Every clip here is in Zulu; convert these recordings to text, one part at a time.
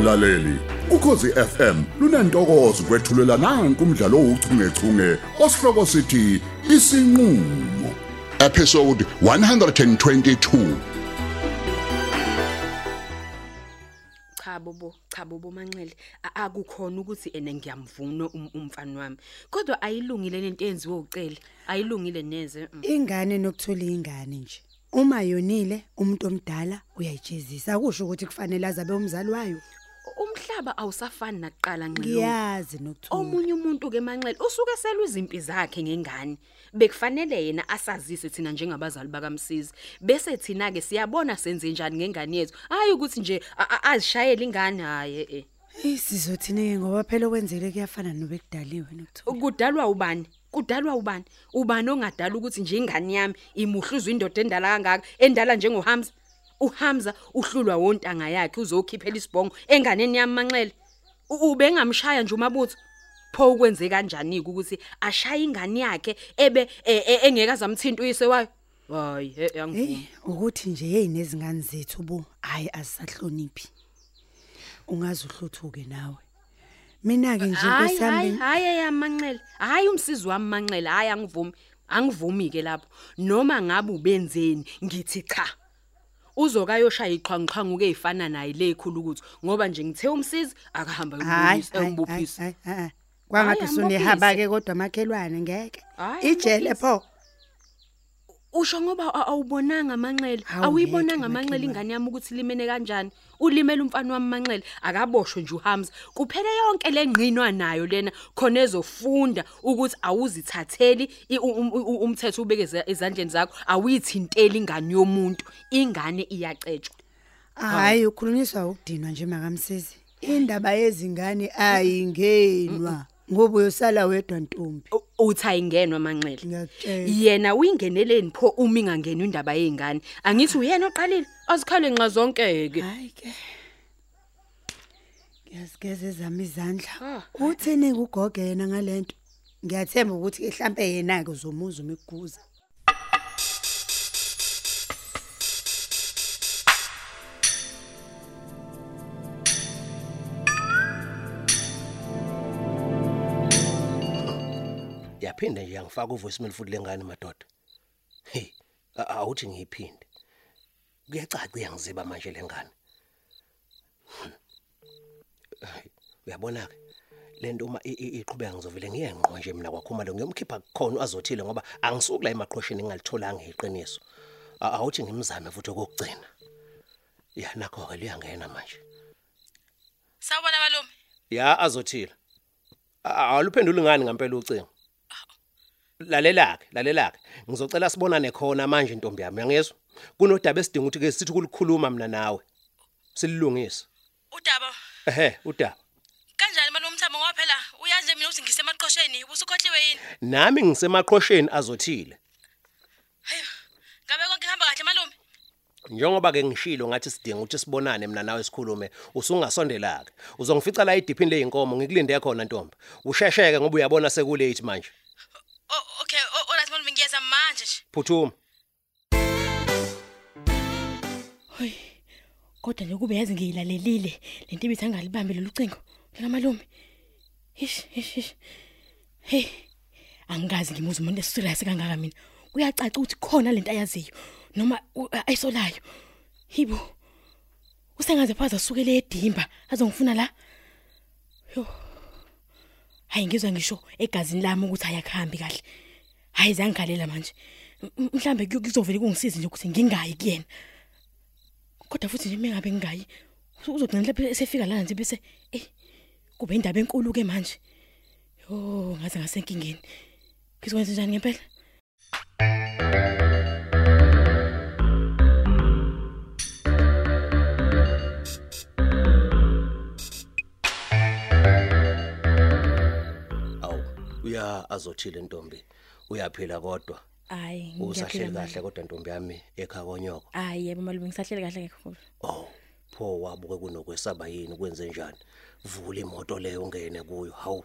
mlaleli. Ukhosi FM lunantokozo kwethulela nanku umdlalo ouchungechunge osihloko sithi isinqulo. Episode 122 cha bobo cha bobo manxele A- akukhona ukuthi ene ngiyamvuna um- umfana wami. Kodwa ayilungile lento enziwe ucele ayilungile neze mm. ingane nokuthola ingane nje. Uma yonile umuntu omdala uyayijezisa. Akusho ukuthi kufanele azabe umzali wayo. Umhlaba awusafani nakuqala nxele ngiyazi nokuthola omunye umuntu ke manxele usuke selwe izimpi zakhe ngengane. Bekufanele yena asazise thina njengabazali bakamsizi. Bese thina ke siyabona senze njani ngengane yethu. Hayi ukuthi nje a- a- azishayele ingane hayi eh isizothini ngoba phela okwenzele kuyafana nobekudaliwe nokuthola kudalwa ubani? Kudalwa ubani? Ubani ongadala ukuthi nje ingane yami imuhluzwa indoda endala kangaka endala njengoHamza uHamza uhlulwa wontanga yakhe uzokhiphela isibhongo enganeni yami manxele U- ubengamshaya nje umabutho. Pho ukwenze kanjani ukuthi ashaya ingane yakhe ebe e- e- engeke azamthinta uyise wayo? Hayi he hey angivumi ukuthi nje hey nezingane zethu bo hayi asisahloniphi ungaze uhluthuke nawe. Mina ke nje hayi inkosi hayi yami hayi yamanxele hayi umsizi wami manxele hayi angivumi angivumi ke lapho. Noma ngabe ubenzeni ngithi cha. Uzokayoshaya iqhwanqhwangu ke ezifana naye lekhulu ukuthi ngoba nje ngithe umsizi akahamba hayi yokubophisa engibophisa hayi hayi kwangathi Hayi, usunehaba ke kodwa makhelwane ngeke. Hayi, ijele ambophise. pho. Usho ngoba awubonanga manxele Hawu, awuyibonanga ngeke, manxele Makhelwane. ingane yami ukuthi limene kanjani? Ulimele umfana wami manxele akaboshwe nje uHamza kuphele yonke lengqinwa nayo lena khona ezofunda ukuthi awuzithatheli um- umthetho ubeke eza- ezandleni zakho awuyithinteli ingane yomuntu. Ingane iyacetshwa. Hayi ukhulunyiswa ukudinwa nje makamsisi indaba yezingane ayingenwa ngoba uyosala wedwa ntombi. Uthi ayingenwa manxele. Ngiyakutshela yena uyingeneleni pho uma ingangeni indaba yezingane angithi uyena oqalile? Azikhale nxa zonke ke hayi ke ngiyazigeza ezami izandla. Ah. uthini kugoge yena ngalento? Ngiyathemba ukuthi mhlambe yena ke uzomuza umiguza yaphinde nje yangifaka uvoicemail futhi lengane madoda. Hey a- awuthi ngiyiphinde. Kuyacaca iyangiziba manje lengane Hmm. Hayi, uyabona ke lento uma i- i- iqhubeka ngizovele ngiyenqo nje mina kwakhuma lo ngiyomkhipha khona azothile ngoba angisuki la emaqhosheni ngalitholanga iqiniso. A- awuthi ngimzame futhi okugcina ya nakho ke liyangena manje. Sawubona malume. ya azothile. A- awuluphendula ngani ngempela ucingo? Lalelake lalelake. Ngizocela sibonane khona manje ntombi yami uyangizwa kunodaba esidinga ukuthi ke sithi ukulikhuluma mina nawe. Silungise Udaba. Ehe udaba. Kanjani malume Mthamo ngoba phela uyazi mina ukuthi ngisemaqhosheni ubusukhohliwe yini? nami ngisemaqhosheni azothile. Hayo. Ngabe konke kuhamba kahle malume? njengoba ke ngishilo ngathi sidinga ukuthi sibonane mina nawe sikhulume usungasondela ke uzongifica la idiphini leyinkomo ngikulinde khona ntombi. Ushesheke ngoba uyabona sekulate manje. Phuthuma Hoy. Kodwa nje kube yazi ngiyilalelile lento ibithi angalibambi lolu cingo. Ngamalume. Ish ish ish. Hey. Angikazi ngimuza umuntu esirious kangaka mina. Kuyacaca ukuthi khona lento ayaziyo noma ayisolayo. Hibo. Usengaze phaza sukele edimba azongifuna la. Yo. Hayi ngizwa ngisho egazini lami ukuthi ayakhambi kahle. Hayi zangalela manje. M- m- Mhlambe kuzovela kungisize nje ukuthi ngingayi kuyena. kodwa futhi nje mengabe ngingayi uzogcina lapha esefika la nje bese eh kube indaba enkulu ke manje. Yo ngaze ngasenkingeni ngizokwenza njani ngempela? Awu uya azothile ntombi. Uyaphila kodwa. Hayi usahleli kahle kodwa ntombi yami ekhaya konyoko hayi yebo malume ngisahlele kahle kakhulu. Oh pho wabuke kunokwesaba yini kwenze njani? Vula imoto leyo ungene kuyo hawu.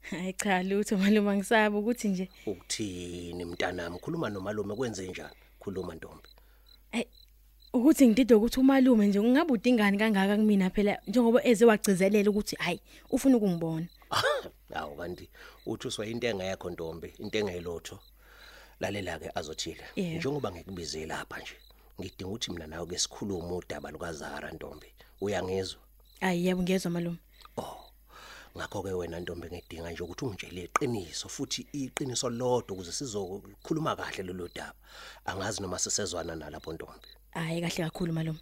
Hayi cha lutho malume angisaba ukuthi nje. Ukuthini mntanami? Khuluma nomalume kwenze njani? Khuluma ntombi. Ukuthi ngidide ukuthi umalume nje ungabe udingani kangaka kumina phela njengoba eze wagcizelela ukuthi hayi ufuna ukungibona. Hawu kanti uthi uswa into engekho ntombi, into engeyilotho. Lalela ke azothile. Yebo. Njengoba ngikubizile lapha nje. Ngidinga ukuthi mina nawe ke sikhulume udaba lukaZara ntombi. Uyangizwa? hayi yebo ngiyezwa malume Oh. Ngakho ke wena ntombi ngidinga nje ukuthi ungitshele iqiniso futhi iqiniso lodwa ukuze sizokhuluma kahle lelo daba. Angazi noma sisezwana nalapho ntombi. hayi kahle kakhulu malume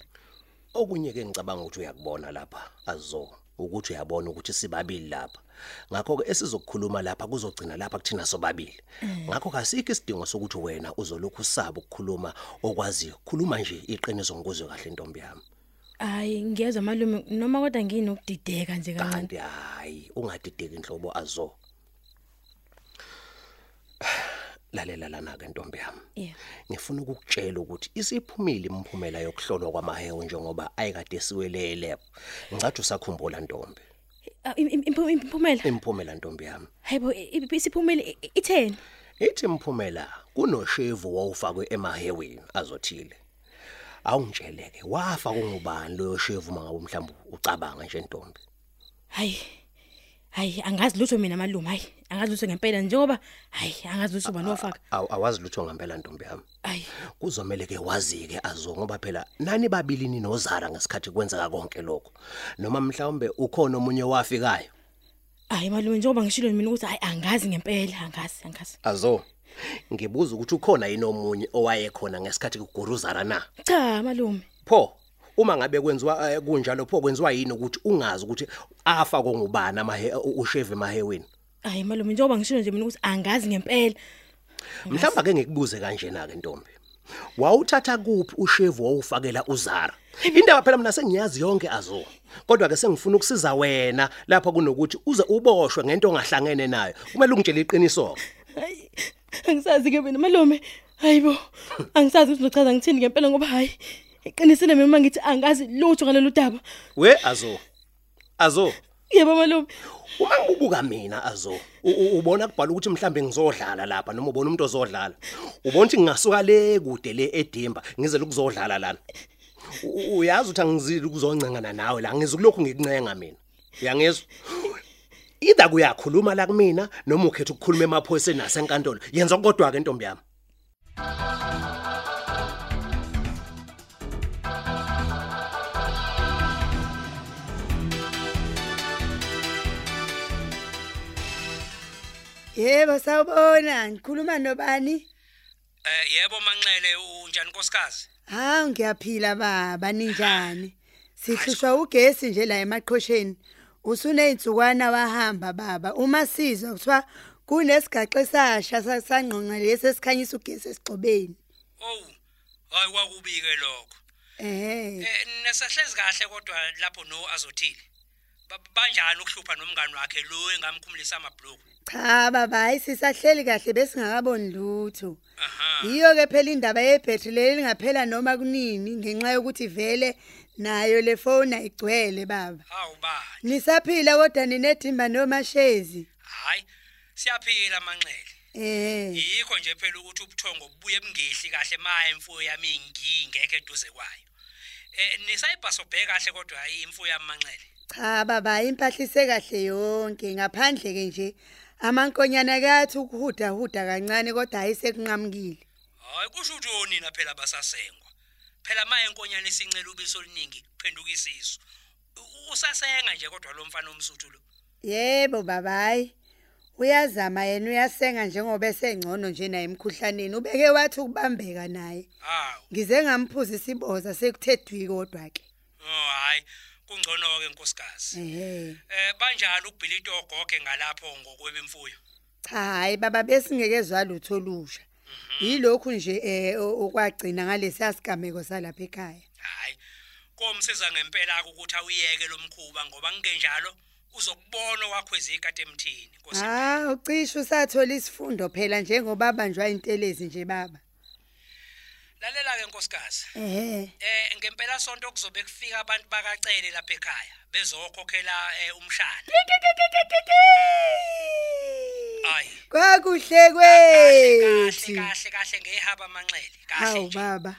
Okunye ke ngicabanga ukuthi uyakubona lapha azo ukuthi uyabona ukuthi sibabili lapha. Ngakho ke esizokukhuluma lapha kuzogcina lapha kuthina sobabili. Ngakho kasikho isidingo sokuthi wena uzolokhu usaba ukukhuluma okwaziyo. Khuluma nje iqiniso ngikuzwe kahle ntombi yami. hayi ngiyezwa malume noma kodwa nginokudideka nje kancane Kanti hayi ungadideki inhlobo azo. Lalela lana ke ntombi yami. yeah Ngifuna ukukutshela ukuthi isiphumile imphumela yokuhlolwa kwamahewu njengoba ayikade siwele lab. Ngicathi usakhumbula ntombi. Imphumela Imphumela ntombi yami. hayibo i- i- isiphumile i- itheni Ithi imphumela kunoshevu wawufakwe emaheweni azothile. Awungitsheleke wafa kungubani lo shevu mangabe mhlawumbe ucabanga nje ntombi. hayi hayi angazi lutho mina malume hayi angazi lutho ngempela njengoba hayi angazi lutho bani wafaka Aw- Awazi lutho ngempela ntombi yami. hayi Kuzomela ke wazi ke azo ngoba phela nani babili ninozara ngesikhathi kwenzeka konke lokho. Noma mhlawumbe ukhona omunye wafikayo. hayi malume njengoba ngishilo mina ukuthi hayi angazi ngempela angazi angazi Azo. Ngibuza ukuthi ukhona yini omunye owayekhona ngesikhathi kuguruzara na? cha malume Pho uma ngabe kwenziwa eh, kunjalo pho kwenziwa yini ukuthi ungazi ukuthi afa kongubani amahe usheve emaheweni hayi malume njengoba ngishilo nje mina ukuthi angazi ngempela. Mhlawumbe ake ngikubuze kanjena ke ntombi. Wawuthatha kuphi ushevu wawufakela uzara? Indaba phela mina sengiyazi yonke azo. Kodwa ke sengifuna ukusiza wena lapha kunokuthi uze uboshwe ngento ongahlangene nayo. Kumele ungitshele iqiniso. Hayi angisazi ke mina malume. Hayibo angisazi ukuthi nochaza ngithini ngempela ngoba hayi. Iqinisile mina ngithi angazi lutho ngalolu daba. We azo. Azo. Yebo malume. Uma ngibuka mina azo. Ubona kubhala ukuthi mhlambe ngizodlala lapha noma ubona umuntu ozodlala. Ubona ukuthi ngingasuka le kude le edimba ngizele ukuzodlala lana. Uyazi ukuthi angizili ukuzoncengana nawe la ngizokulokhu ngikuncenga mina. Uyangizwa? Ida kuyakhuluma la kumina noma ukhetha ukukhuluma emaphoyiseni nasenkantolo. Yenza kodwa ke ntombi yami. Yebo sawubona ngikhuluma nobani? Eh yebo manxele unjani nkosikazi? Ha ngiyaphila baba ninjani? Sihlushwa ugesi nje la emaqhosheni. Usuneyintsukwana wahamba baba. Uma sizwa kuthiwa kunesigaxe esasha sasangqonqa lesi esikhanyisa ugesi esigxobeni. Oh. Hayi kwakubike lokho. Eh. Eh nesahlezi kahle kodwa lapho no azothile. Ba- Banjani ukuhlupha nomngani wakhe lo engamkhumulisa amabhloko? Cha baba hayi sisahleli kahle besingakaboni lutho. Yiyo ke phela indaba yebhetri leli ngaphela noma kunini ngenxa yokuthi vele nayo le phone ayigcwele baba. Hawu bani. Nisaphila kodwa ninedimba noma shezi. Hayi. Siyaphila manxele. Eh. Yikho nje phela ukuthi ubuthongo bubuye bungehli kahle manje imfuyo yami ingingekho eduze kwayo. Eh nisayibhaso bheka kahle kodwa imfuyo yami manxele. Cha baba impahlise kahle yonke ngaphandle ke nje amankonyana kathi ukuhuda huda kancane kodwa ayisekunqamukile. Hayi kusho ukuthi onina phela basasengwa. Phela manje inkonyane isincela ubiso oluningi kuphenduka isisu. Usasenga nje kodwa lo mfana omsuthu lo. Yebo baba hayi. Uyazama yena uyasenga njengoba esengcono nje naye emkhuhlaneni ubeke wathi ukubambeka naye. Hawu. Ngize ngamphuza isiboza sekuthedwi kodwa ke. Oh hayi kungcono ke nkosikazi. Eh banjani ukubhilita ogoge ngalapho ngokwebe imfuyo? Cha hayi baba besingekezwa lutho lusha. Yilokhu nje eh okwagcina ngalesi asigameko salapha ekhaya. Hayi. Komsiza ngempela ukuthi awuyeke lo mkhuba ngoba ngenjalo uzokubona wakho ezikade emthini. Nkosi. Ah ucishe usathola isifundo phela njengoba abanjwa intelezi nje baba. Lalela ke nkosikazi. Ehhe. Eh ngempela sonto kuzobe kufika abantu bakacele lapha ekhaya bezokhokhela eh, umshana. Ayi. Kwakuhle Kahle kwethi. kahle kahle ngehaba manxele. Hawu Kahle nje. baba.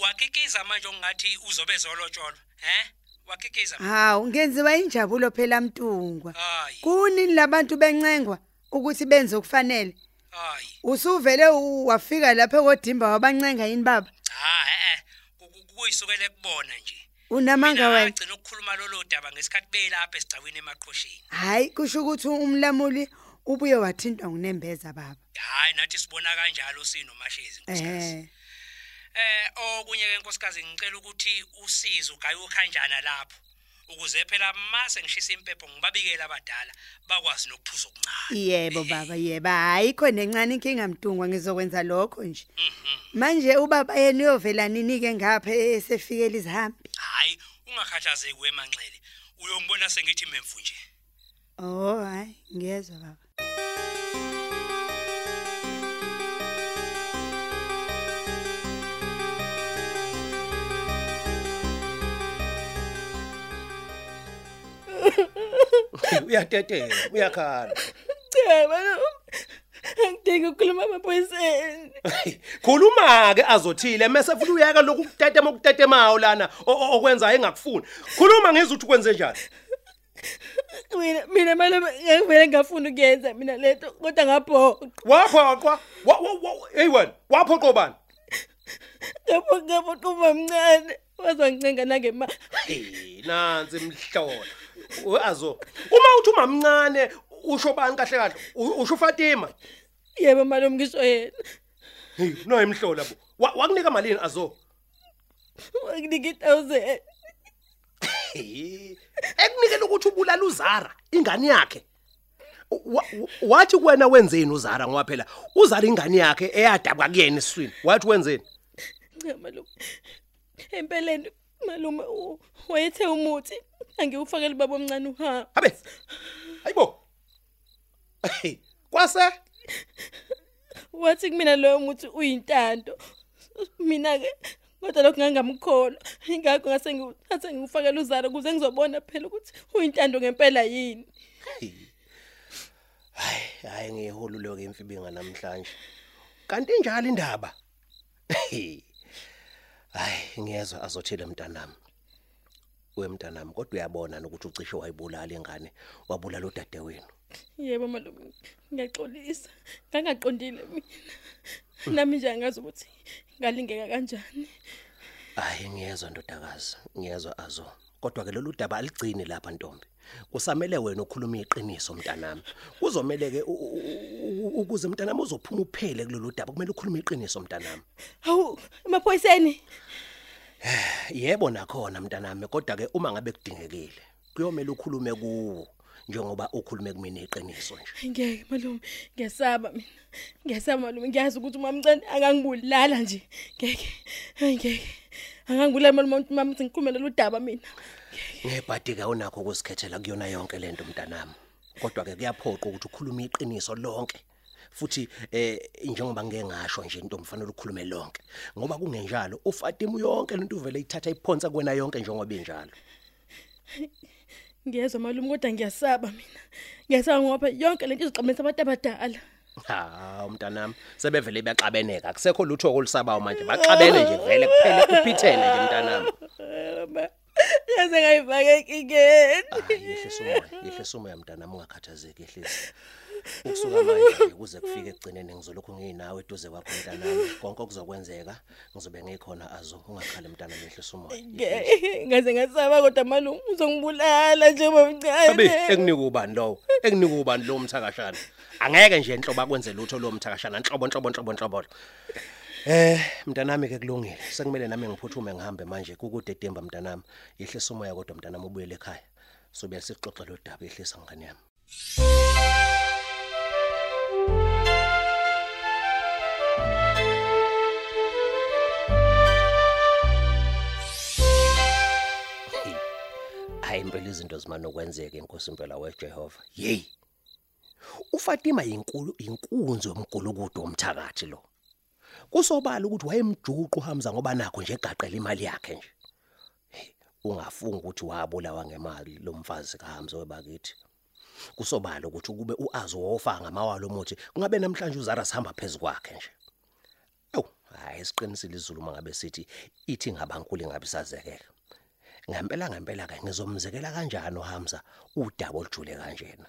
wakikiza manje ongathi uzobe zolotsholwa he wakikiza hawu ngenziwa injabulo phela mtungwa hayi kunini labantu bencengwa ukuthi benze okufanele hayi. Usuvele wafika lapha kodimba wabancenga yini baba? Ha eh eh kuyisukele kubona nje. Unamanga wena? agcina ukukhuluma lolo daba ngesikhathi belapha esigcawini emaqhosheni. Hayi kusho ukuthi umlamuli ubuye wathintwa ngunembeza baba. Hayi nathi sibona kanjalo sinomashezi nkosikazi. Eh eh okunye ke nkosikazi ngicela ukuthi usizo ugaye ukhanjana lapho. Ukuze phela mase ngishisa impepho ngibabikela abadala bakwazi nokuphuza okuncane yebo baba yebo. Hayi khona encane inkinga mtungwa ngizokwenza lokho nje. Manje ubaba yena uyovela nini ke ngapha esefikela izihambi? Hayi ungakhathazeki wemanxele uyongibona sengithi memfu nje. Oh hayi ngiyezwa baba. Uyatetela uyakhala. Cha balo angidingi ukukhuluma amaphoyiseni. Khuluma ke azothile. Mase futhi uyaka lokhu kutetema ukutetemayo lana okwenza engakufuni. Khuluma ngizwe ukuthi kwenze njani? Mina mina malume ngivele ngafuna ukuyenza mina lento kodwa ngaphoqa. Waphoqwa wa- wa- wa- hey wena waphoqwa bani ngaphoqa ngaphoqa uma mncane wazoncenga nangemali nansi mhlola. Azo. Uma uthi umamncane usho bani kahle kahle usho Fatima yebo malume ngisho yena. Hey no emhlola bo. Wa- wakunika malini azo? Wakunika i-thousand. Hey ekunikela ukuthi ubulala uzara ingane yakhe. Wa- wa- wathi kuwena wenzeni uzara ngoba phela? Uzara ingane yakhe eyadabwa kuyena eswini wathi wenzeni? Malume. Empeleni malume wayethe umuthi. Angiwufakele baba omncane uhamba habe hayibo Hey, kwase? Wathi kumina loyo muthi uyintando mina ke kodwa lokho ngangamkholwa ingakho ngase ngithathe ngiwufakela uzara ukuze ngizobona phela ukuthi uyintando ngempela yini. Hayi hayi ngiyeholulo ke imfibinga namhlanje. Kanti njalo indaba? Hayi ngiyezwa azothile mntanami. Wemntanami kodwa uyabona nokuthi ucishe wayibulala ingane wabulala udadewenu yebo malume ngiyaxolisa ngangaqondile mina. Nami nje angazi ukuthi ngalingeka kanjani. Hayi ngiyezwa ndodakazi ngiyezwa azo. Kodwa ke lolu daba aligcini lapha ntombi. Kusamele wena ukhuluma iqiniso mntanami. Kuzomela ke ukuze mntanami uzophuma uphele kulolu daba kumele ukhulume iqiniso mntanami. Hawu emaphoyiseni. Yebo nakhona mntanami kodwa ke uma ngabe kudingekile kuyomela ukhulume kuwo njengoba ukhulume kumina iqiniso nje. Ngeke malume ngiyasaba mina ngiyasaba malume. Ngiyazi ukuthi umamncane akangibulala nje. Ngeke hayi ngeke. Angangibulala malume umuntu mama ngikhulumela lo daba mina. Ngebhadi ke unakho ukusikhethela kuyona yonke lento mntanami. Kodwa ke kuyaphoqa ukuthi ukhulume iqiniso lonke. Futhi eh njengoba ngeke ngasho nje into mfanele ukhulume lonke ngoba kungenjalo uFatima yonke lento uvele ithatha iphonsa kuwena yonke njengoba injalo ngiyezwa malume kodwa ngiyasaba mina. Ngiyasaba ngoba yonke lento izoxabanisa abantu abadala. Ha umntanami sebevele beyaxabeneka akusekho lutho okulisabayo manje. Baxabene nje vele kuphele kuphithene nje mntanami. Yaze ngayifaka enkingeni hayi yehlisa umoya yehlisa umoya mntanami ungakhathazeki yehlisa ukusuka manje nje kuze kufike ekugcineni ngizolokhu nginawe eduze kwakho mntanami. Konke okuzokwenzeka ngizobe ngikhona azo ungakhali mntanami yehlisa umoya. Ngeke ngaze ngasaba kodwa malume uzongibulala njengoba mncane. Abe ekunika ubani lowo? Ekunika ubani lo mthakashana? Angeke nje enhlobo akwenze lutho lo mthakashana. Nhlobo nhlobo nhlobo nhlobo. Eh mntanami ke kulungile. Sekumele nami ngiphuthume ngihambe manje kukude Demba mntanami. Yehlisa umoya kodwa mntanami ubuyele ekhaya. Sobe sixoxa lo daba yehlisa ngane yami. Hayi impela izinto zimane ukwenzeka inkosi impela weJehova hey uFatima yinkulu inkunzi yomgulukudu womthakathi lo. Kusobala ukuthi wayemjuqu Hamza ngoba nakho nje egaqela imali yakhe nje. Ungafunga ukuthi wabulawa ngemali lo mfazi kaHamza webakithi. Kusobala ukuthi kube uazi wofa ngamawalo umuthi kungabe namhlanje uzara sihamba phezulu kwakhe nje. Awu hayi siqinisile izulu mangabe sithi ithi ngabankulu ngabisazekela ngempela ngempela ke ngizomzekela kanjani uHamza? Udaba olujule kanjena.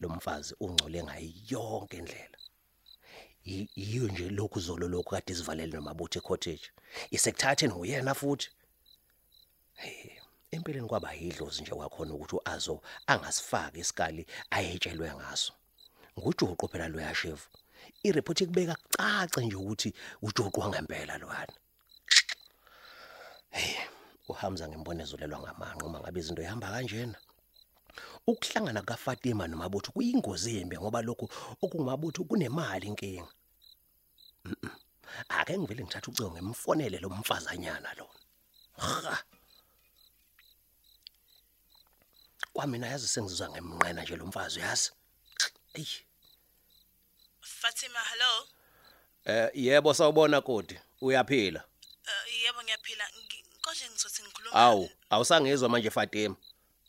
Lo mfazi ungcole ngayo yonke indlela. I- yiyo nje lokhu zolo lokhu kade sivalele nomabuthe cottage isekuthatheni nguyena futhi. Hey empeleni kwaba yidlozi nje kwakhona ukuthi uazo angasifaki isikali ayetshelwe ngaso. Ngujuqu phela lo yashevu ireport ikubeka kucace nje ukuthi ujuqu wangempela lowana hey uhamza ngembonezolelwa ngamanqe uma ngabe izinto ihamba kanjena. Ukuhlangana kaFatima nomabutho kuyingozi embi ngoba lokhu okungumabutho kunemali inkinga Mm-mm. ake ngivele ngithatha ucingo ngemfonele lo mfazanyana lo. Ha kwamina yazi sengizizwa ngemnqena nje lo mfazi yazi? Ey Fatima hello? Eh yebo sawubona kodi uyaphila? Uh, yebo ngiyaphila. Ngi- konje ngizothi ngikhuluma awu awusangezwa manje Fatima.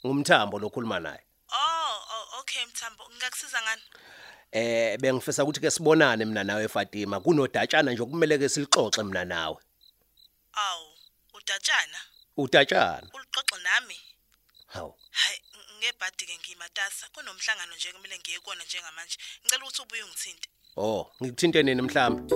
Ngumthambo lokhuluma naye. Oh oh okay Mthambo. Ngingakusiza ngani? Eh bengifisa ukuthi ke sibonane mina nawe Fatima. Kunodatshana nje okumele ke silixoxe mina nawe. Aw udatshana? Udatshana. Ulixoxe nami? Hawu. Hayi ng- ngebhadi ke ngiyimatasa kunomhlangano nje kumele ngiye kuona njengamanje. Ngicela ukuthi ubuye ungithinte. Oh ngikuthinte nini mhlawumbe